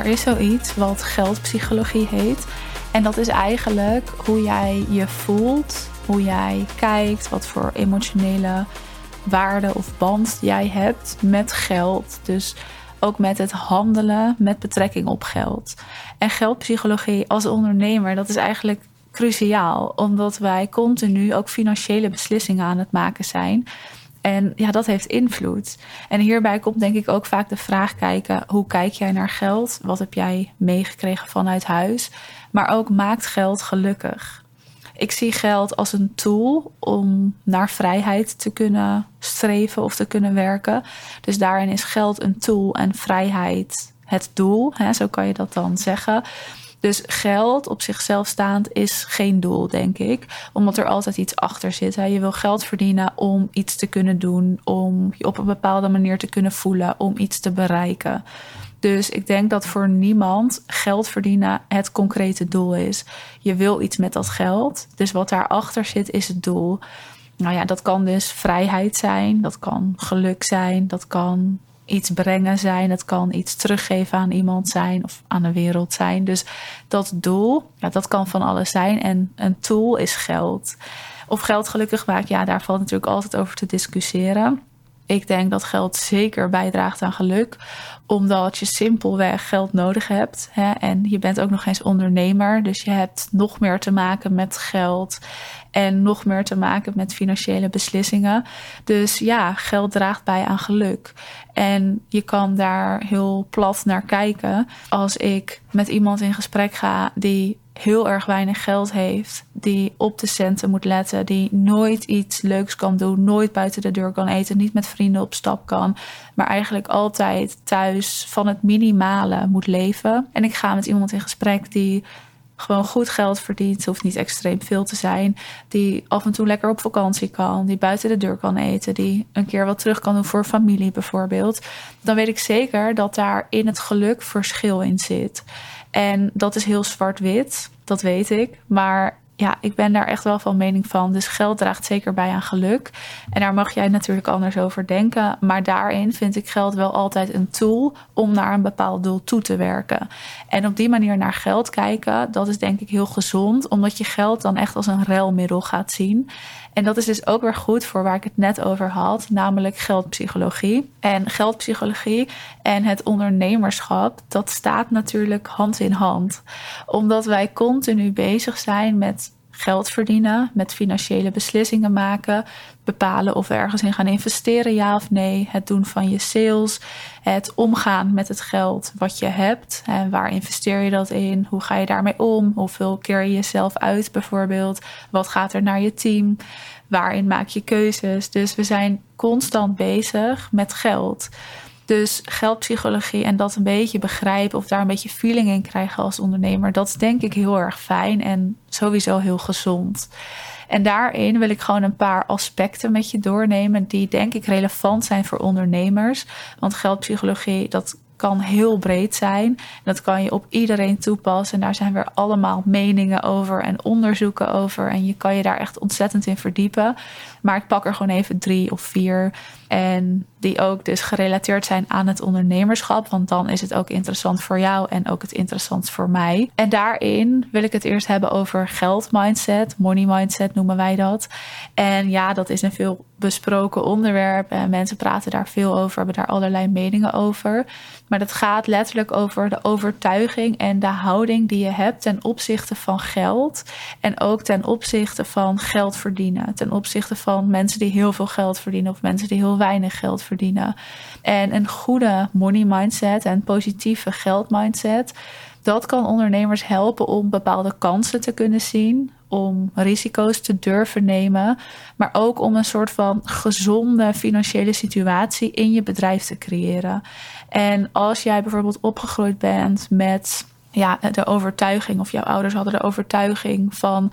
er is zoiets wat geldpsychologie heet. En dat is eigenlijk hoe jij je voelt, hoe jij kijkt, wat voor emotionele waarde of band jij hebt met geld. Dus ook met het handelen met betrekking op geld. En geldpsychologie als ondernemer, dat is eigenlijk cruciaal, omdat wij continu ook financiële beslissingen aan het maken zijn. En ja, dat heeft invloed. En hierbij komt denk ik ook vaak de vraag kijken: hoe kijk jij naar geld? Wat heb jij meegekregen vanuit huis? Maar ook maakt geld gelukkig? Ik zie geld als een tool om naar vrijheid te kunnen streven of te kunnen werken. Dus daarin is geld een tool en vrijheid het doel. Hè, zo kan je dat dan zeggen. Dus geld op zichzelf staand is geen doel, denk ik. Omdat er altijd iets achter zit. Je wil geld verdienen om iets te kunnen doen, om je op een bepaalde manier te kunnen voelen, om iets te bereiken. Dus ik denk dat voor niemand geld verdienen het concrete doel is. Je wil iets met dat geld. Dus wat daarachter zit is het doel. Nou ja, dat kan dus vrijheid zijn, dat kan geluk zijn, dat kan iets brengen zijn, dat kan iets teruggeven aan iemand zijn of aan de wereld zijn. Dus dat doel, dat kan van alles zijn. En een tool is geld. Of geld gelukkig maakt, ja, daar valt natuurlijk altijd over te discussiëren. Ik denk dat geld zeker bijdraagt aan geluk, omdat je simpelweg geld nodig hebt. Hè? En je bent ook nog eens ondernemer, dus je hebt nog meer te maken met geld en nog meer te maken met financiële beslissingen. Dus ja, geld draagt bij aan geluk. En je kan daar heel plat naar kijken. Als ik met iemand in gesprek ga die heel erg weinig geld heeft, die op de centen moet letten, die nooit iets leuks kan doen, nooit buiten de deur kan eten, niet met vrienden op stap kan, maar eigenlijk altijd thuis van het minimale moet leven. En ik ga met iemand in gesprek die gewoon goed geld verdient. Hoeft niet extreem veel te zijn. Die af en toe lekker op vakantie kan. Die buiten de deur kan eten. Die een keer wat terug kan doen voor familie bijvoorbeeld. Dan weet ik zeker dat daar in het geluk verschil in zit. En dat is heel zwart-wit, dat weet ik. Maar ja, ik ben daar echt wel van mening van. Dus geld draagt zeker bij aan geluk. En daar mag jij natuurlijk anders over denken. Maar daarin vind ik geld wel altijd een tool om naar een bepaald doel toe te werken. En op die manier naar geld kijken, dat is denk ik heel gezond. Omdat je geld dan echt als een ruilmiddel gaat zien. En dat is dus ook weer goed voor waar ik het net over had, namelijk geldpsychologie. En geldpsychologie en het ondernemerschap, dat staat natuurlijk hand in hand. Omdat wij continu bezig zijn met geld verdienen, met financiële beslissingen maken, bepalen of we ergens in gaan investeren, ja of nee, het doen van je sales, het omgaan met het geld wat je hebt en waar investeer je dat in, hoe ga je daarmee om, hoeveel keer je jezelf uit bijvoorbeeld, wat gaat er naar je team, waarin maak je keuzes. Dus we zijn constant bezig met geld. Dus geldpsychologie en dat een beetje begrijpen of daar een beetje feeling in krijgen als ondernemer, dat is denk ik heel erg fijn en sowieso heel gezond. En daarin wil ik gewoon een paar aspecten met je doornemen die denk ik relevant zijn voor ondernemers. Want geldpsychologie, dat kan heel breed zijn. Dat kan je op iedereen toepassen. En daar zijn weer allemaal meningen over en onderzoeken over. En je kan je daar echt ontzettend in verdiepen. Maar ik pak er gewoon even drie of vier. En die ook dus gerelateerd zijn aan het ondernemerschap. Want dan is het ook interessant voor jou en ook het interessant voor mij. En daarin wil ik het eerst hebben over geld mindset. Money mindset noemen wij dat. En ja, dat is een veel besproken onderwerp. En mensen praten daar veel over, hebben daar allerlei meningen over. Maar dat gaat letterlijk over de overtuiging en de houding die je hebt ten opzichte van geld. En ook ten opzichte van geld verdienen. Ten opzichte van mensen die heel veel geld verdienen of mensen die heel weinig geld verdienen. En een goede money mindset en positieve geld mindset. Dat kan ondernemers helpen om bepaalde kansen te kunnen zien, om risico's te durven nemen, maar ook om een soort van gezonde financiële situatie in je bedrijf te creëren. En als jij bijvoorbeeld opgegroeid bent met ja, de overtuiging, of jouw ouders hadden de overtuiging van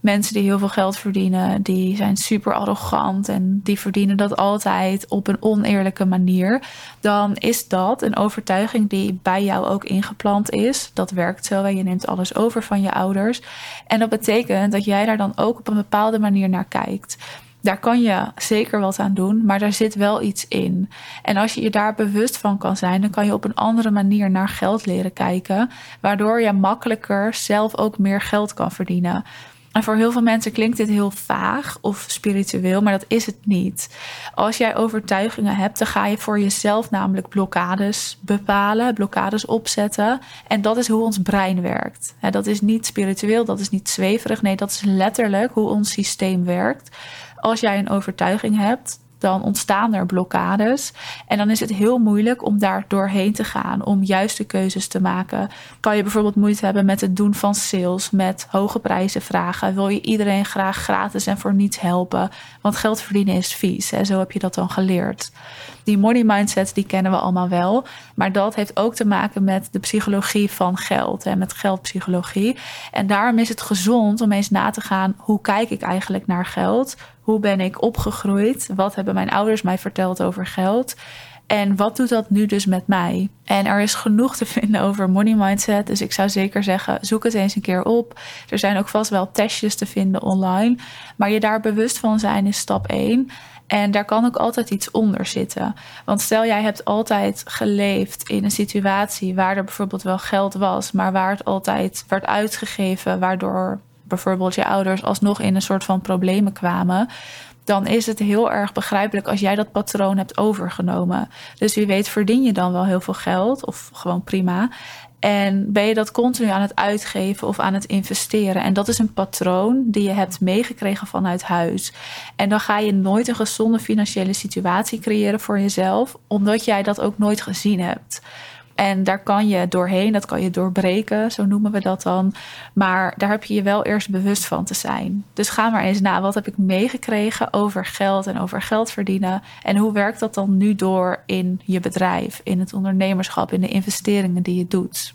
mensen die heel veel geld verdienen, die zijn super arrogant en die verdienen dat altijd op een oneerlijke manier, dan is dat een overtuiging die bij jou ook ingeplant is. Dat werkt zo en je neemt alles over van je ouders. En dat betekent dat jij daar dan ook op een bepaalde manier naar kijkt. Daar kan je zeker wat aan doen, maar daar zit wel iets in. En als je je daar bewust van kan zijn, dan kan je op een andere manier naar geld leren kijken, waardoor je makkelijker zelf ook meer geld kan verdienen. En voor heel veel mensen klinkt dit heel vaag of spiritueel, maar dat is het niet. Als jij overtuigingen hebt, dan ga je voor jezelf namelijk blokkades bepalen, blokkades opzetten. En dat is hoe ons brein werkt. Dat is niet spiritueel, dat is niet zweverig. Nee, dat is letterlijk hoe ons systeem werkt. Als jij een overtuiging hebt, dan ontstaan er blokkades. En dan is het heel moeilijk om daar doorheen te gaan, om juiste keuzes te maken. Kan je bijvoorbeeld moeite hebben met het doen van sales, met hoge prijzen vragen? Wil je iedereen graag gratis en voor niets helpen? Want geld verdienen is vies. Hè? Zo heb je dat dan geleerd. Die money mindset, die kennen we allemaal wel. Maar dat heeft ook te maken met de psychologie van geld en met geldpsychologie. En daarom is het gezond om eens na te gaan: hoe kijk ik eigenlijk naar geld? Hoe ben ik opgegroeid? Wat hebben mijn ouders mij verteld over geld? En wat doet dat nu dus met mij? En er is genoeg te vinden over money mindset. Dus ik zou zeker zeggen, zoek het eens een keer op. Er zijn ook vast wel testjes te vinden online. Maar je daar bewust van zijn is stap 1. En daar kan ook altijd iets onder zitten. Want stel jij hebt altijd geleefd in een situatie waar er bijvoorbeeld wel geld was, maar waar het altijd werd uitgegeven, waardoor bijvoorbeeld je ouders alsnog in een soort van problemen kwamen, dan is het heel erg begrijpelijk als jij dat patroon hebt overgenomen. Dus wie weet verdien je dan wel heel veel geld of gewoon prima. En ben je dat continu aan het uitgeven of aan het investeren? En dat is een patroon die je hebt meegekregen vanuit huis. En dan ga je nooit een gezonde financiële situatie creëren voor jezelf, omdat jij dat ook nooit gezien hebt. En daar kan je doorheen, dat kan je doorbreken, zo noemen we dat dan. Maar daar heb je je wel eerst bewust van te zijn. Dus ga maar eens na, wat heb ik meegekregen over geld en over geld verdienen? En hoe werkt dat dan nu door in je bedrijf, in het ondernemerschap, in de investeringen die je doet?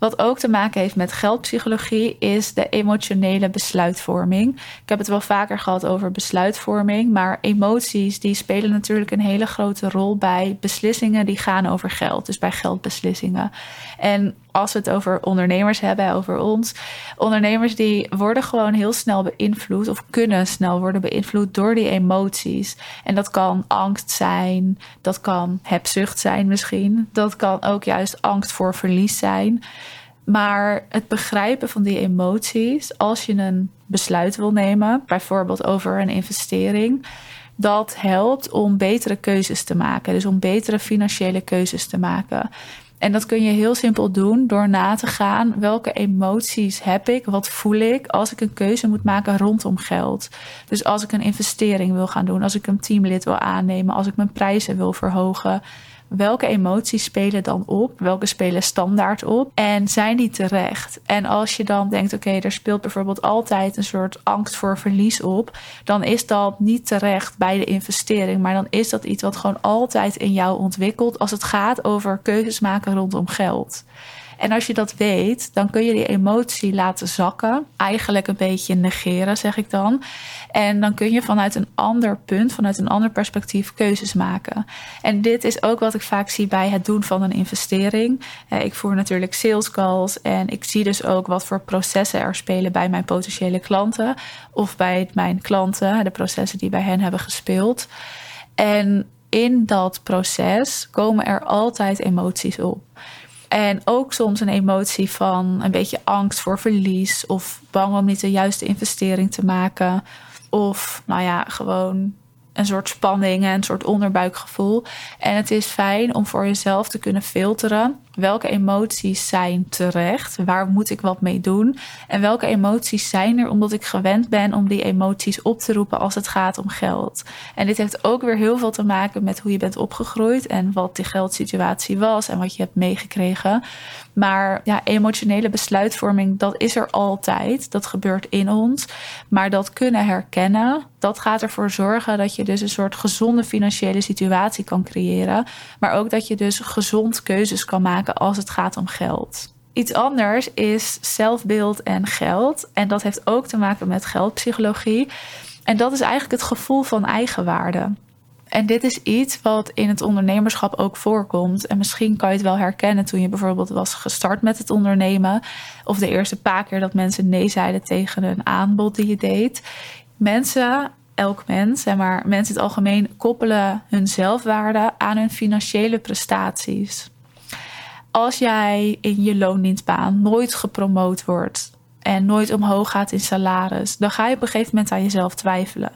Wat ook te maken heeft met geldpsychologie is de emotionele besluitvorming. Ik heb het wel vaker gehad over besluitvorming, maar emoties die spelen natuurlijk een hele grote rol bij beslissingen die gaan over geld, dus bij geldbeslissingen. En als we het over ondernemers hebben, over ons, ondernemers die worden gewoon heel snel beïnvloed of kunnen snel worden beïnvloed door die emoties. En dat kan angst zijn, dat kan hebzucht zijn misschien, dat kan ook juist angst voor verlies zijn. Maar het begrijpen van die emoties, als je een besluit wil nemen, bijvoorbeeld over een investering, dat helpt om betere keuzes te maken. Dus om betere financiële keuzes te maken. En dat kun je heel simpel doen door na te gaan welke emoties heb ik, wat voel ik als ik een keuze moet maken rondom geld. Dus als ik een investering wil gaan doen, als ik een teamlid wil aannemen, als ik mijn prijzen wil verhogen welke emoties spelen dan op? Welke spelen standaard op? En zijn die terecht? En als je dan denkt, oké, er speelt bijvoorbeeld altijd een soort angst voor verlies op, dan is dat niet terecht bij de investering. Maar dan is dat iets wat gewoon altijd in jou ontwikkelt als het gaat over keuzes maken rondom geld. En als je dat weet, dan kun je die emotie laten zakken. Eigenlijk een beetje negeren, zeg ik dan. En dan kun je vanuit een ander punt, vanuit een ander perspectief keuzes maken. En dit is ook wat ik vaak zie bij het doen van een investering. Ik voer natuurlijk sales calls en ik zie dus ook wat voor processen er spelen bij mijn potentiële klanten of bij mijn klanten, de processen die bij hen hebben gespeeld. En in dat proces komen er altijd emoties op. En ook soms een emotie van een beetje angst voor verlies of bang om niet de juiste investering te maken. Of nou ja, gewoon een soort spanning en een soort onderbuikgevoel. En het is fijn om voor jezelf te kunnen filteren welke emoties zijn terecht, waar moet ik wat mee doen en welke emoties zijn er omdat ik gewend ben om die emoties op te roepen als het gaat om geld. En dit heeft ook weer heel veel te maken met hoe je bent opgegroeid en wat die geldsituatie was en wat je hebt meegekregen. Maar ja, emotionele besluitvorming, dat is er altijd. Dat gebeurt in ons. Maar dat kunnen herkennen, dat gaat ervoor zorgen dat je dus een soort gezonde financiële situatie kan creëren. Maar ook dat je dus gezond keuzes kan maken als het gaat om geld. Iets anders is zelfbeeld en geld. En dat heeft ook te maken met geldpsychologie. En dat is eigenlijk het gevoel van eigenwaarde. En dit is iets wat in het ondernemerschap ook voorkomt. En misschien kan je het wel herkennen toen je bijvoorbeeld was gestart met het ondernemen. Of de eerste paar keer dat mensen nee zeiden tegen een aanbod die je deed. Mensen elk mens, maar mensen in het algemeen koppelen hun zelfwaarde aan hun financiële prestaties. Als jij in je loondienstbaan nooit gepromoot wordt, en nooit omhoog gaat in salaris, dan ga je op een gegeven moment aan jezelf twijfelen.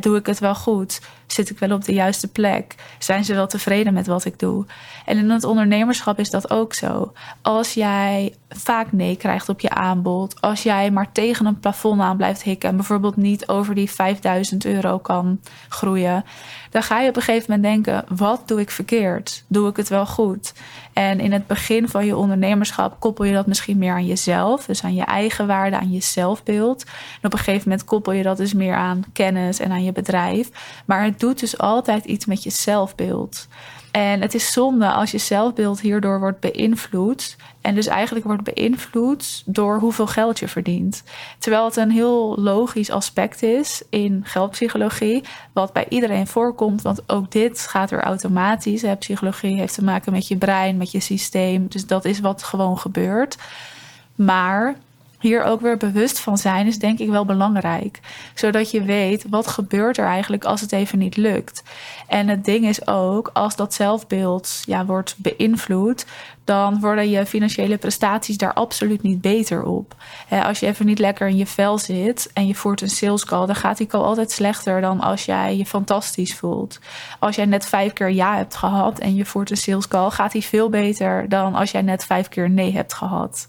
doe ik het wel goed? Zit ik wel op de juiste plek? Zijn ze wel tevreden met wat ik doe? En in het ondernemerschap is dat ook zo. Als jij vaak nee krijgt op je aanbod, als jij maar tegen een plafond aan blijft hikken en bijvoorbeeld niet over die 5000 euro kan groeien, dan ga je op een gegeven moment denken: wat doe ik verkeerd? Doe ik het wel goed? En in het begin van je ondernemerschap koppel je dat misschien meer aan jezelf, dus aan je eigen waarde, aan je zelfbeeld. En op een gegeven moment koppel je dat dus meer aan kennis en aan je bedrijf. Maar het doet dus altijd iets met je zelfbeeld. En het is zonde als je zelfbeeld hierdoor wordt beïnvloed. En dus eigenlijk wordt beïnvloed door hoeveel geld je verdient. Terwijl het een heel logisch aspect is in geldpsychologie, wat bij iedereen voorkomt. Want ook dit gaat er automatisch. Psychologie heeft te maken met je brein, met je systeem. Dus dat is wat gewoon gebeurt. Maar hier ook weer bewust van zijn is denk ik wel belangrijk. Zodat je weet wat gebeurt er eigenlijk als het even niet lukt. En het ding is ook, als dat zelfbeeld ja, wordt beïnvloed, dan worden je financiële prestaties daar absoluut niet beter op. als je even niet lekker in je vel zit en je voert een sales call, dan gaat die call altijd slechter dan als jij je fantastisch voelt. Als jij net vijf keer ja hebt gehad en je voert een sales call, gaat die veel beter dan als jij net vijf keer nee hebt gehad.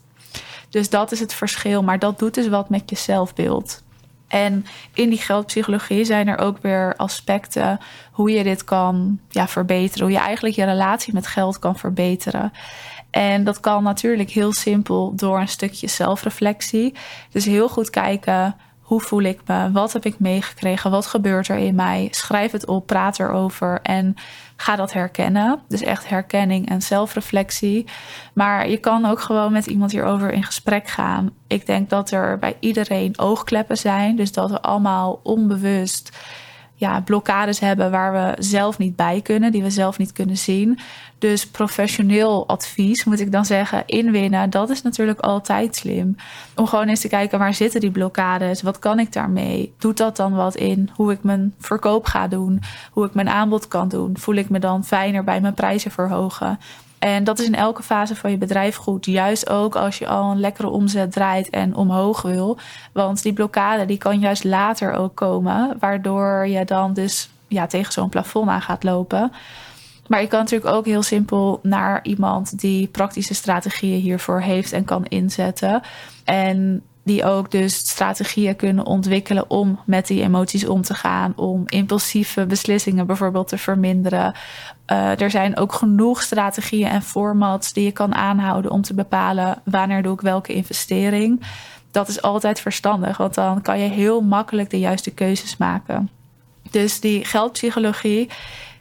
Dus dat is het verschil. Maar dat doet dus wat met je zelfbeeld. En in die geldpsychologie zijn er ook weer aspecten hoe je dit kan ja, verbeteren. Hoe je eigenlijk je relatie met geld kan verbeteren. En dat kan natuurlijk heel simpel door een stukje zelfreflectie. Dus heel goed kijken hoe voel ik me? Wat heb ik meegekregen? Wat gebeurt er in mij? Schrijf het op, praat erover en ga dat herkennen. Dus echt herkenning en zelfreflectie. Maar je kan ook gewoon met iemand hierover in gesprek gaan. Ik denk dat er bij iedereen oogkleppen zijn. Dus dat we allemaal onbewust ja, blokkades hebben waar we zelf niet bij kunnen, die we zelf niet kunnen zien. Dus professioneel advies, moet ik dan zeggen, inwinnen, dat is natuurlijk altijd slim. Om gewoon eens te kijken waar zitten die blokkades, wat kan ik daarmee? Doet dat dan wat in hoe ik mijn verkoop ga doen, hoe ik mijn aanbod kan doen? Voel ik me dan fijner bij mijn prijzen verhogen? En dat is in elke fase van je bedrijf goed. Juist ook als je al een lekkere omzet draait en omhoog wil. Want die blokkade die kan juist later ook komen. Waardoor je dan dus ja, tegen zo'n plafond aan gaat lopen. Maar je kan natuurlijk ook heel simpel naar iemand die praktische strategieën hiervoor heeft en kan inzetten. En die ook dus strategieën kunnen ontwikkelen om met die emoties om te gaan, om impulsieve beslissingen bijvoorbeeld te verminderen. Uh, er zijn ook genoeg strategieën en formats die je kan aanhouden om te bepalen wanneer doe ik welke investering. Dat is altijd verstandig, want dan kan je heel makkelijk de juiste keuzes maken. Dus die geldpsychologie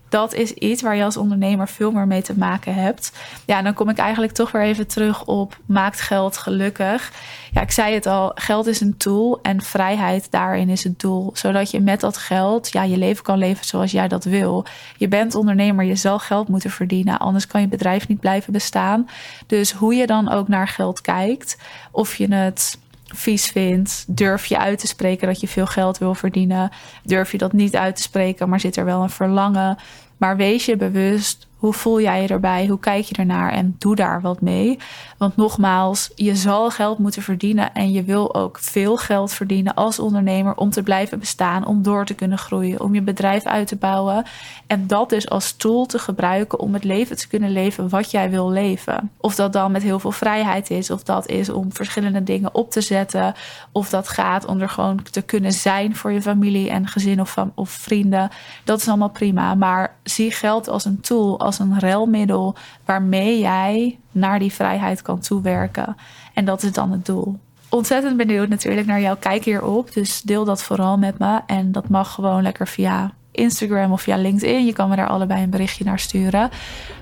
dat is iets waar je als ondernemer veel meer mee te maken hebt. Ja, en dan kom ik eigenlijk toch weer even terug op maakt geld gelukkig. Ja, ik zei het al, geld is een tool en vrijheid daarin is het doel. Zodat je met dat geld ja, je leven kan leven zoals jij dat wil. Je bent ondernemer, je zal geld moeten verdienen, anders kan je bedrijf niet blijven bestaan. Dus hoe je dan ook naar geld kijkt, of je het vies vindt? Durf je uit te spreken dat je veel geld wil verdienen? Durf je dat niet uit te spreken, maar zit er wel een verlangen? Maar wees je bewust hoe voel jij je erbij? Hoe kijk je ernaar? En doe daar wat mee. Want nogmaals, je zal geld moeten verdienen. En je wil ook veel geld verdienen als ondernemer om te blijven bestaan. Om door te kunnen groeien. Om je bedrijf uit te bouwen. En dat dus als tool te gebruiken om het leven te kunnen leven wat jij wil leven. Of dat dan met heel veel vrijheid is. Of dat is om verschillende dingen op te zetten. Of dat gaat om er gewoon te kunnen zijn voor je familie en gezin of, of vrienden. Dat is allemaal prima. Maar zie geld als een tool als een relmiddel waarmee jij naar die vrijheid kan toewerken. En dat is dan het doel. Ontzettend benieuwd natuurlijk naar jouw kijk hierop. Dus deel dat vooral met me. En dat mag gewoon lekker via Instagram of via LinkedIn. Je kan me daar allebei een berichtje naar sturen.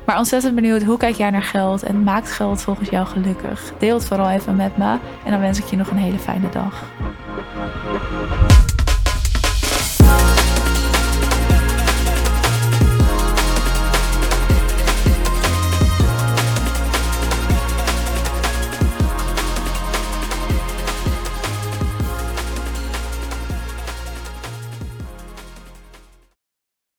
Maar ontzettend benieuwd, hoe kijk jij naar geld en maakt geld volgens jou gelukkig? Deel het vooral even met me en dan wens ik je nog een hele fijne dag.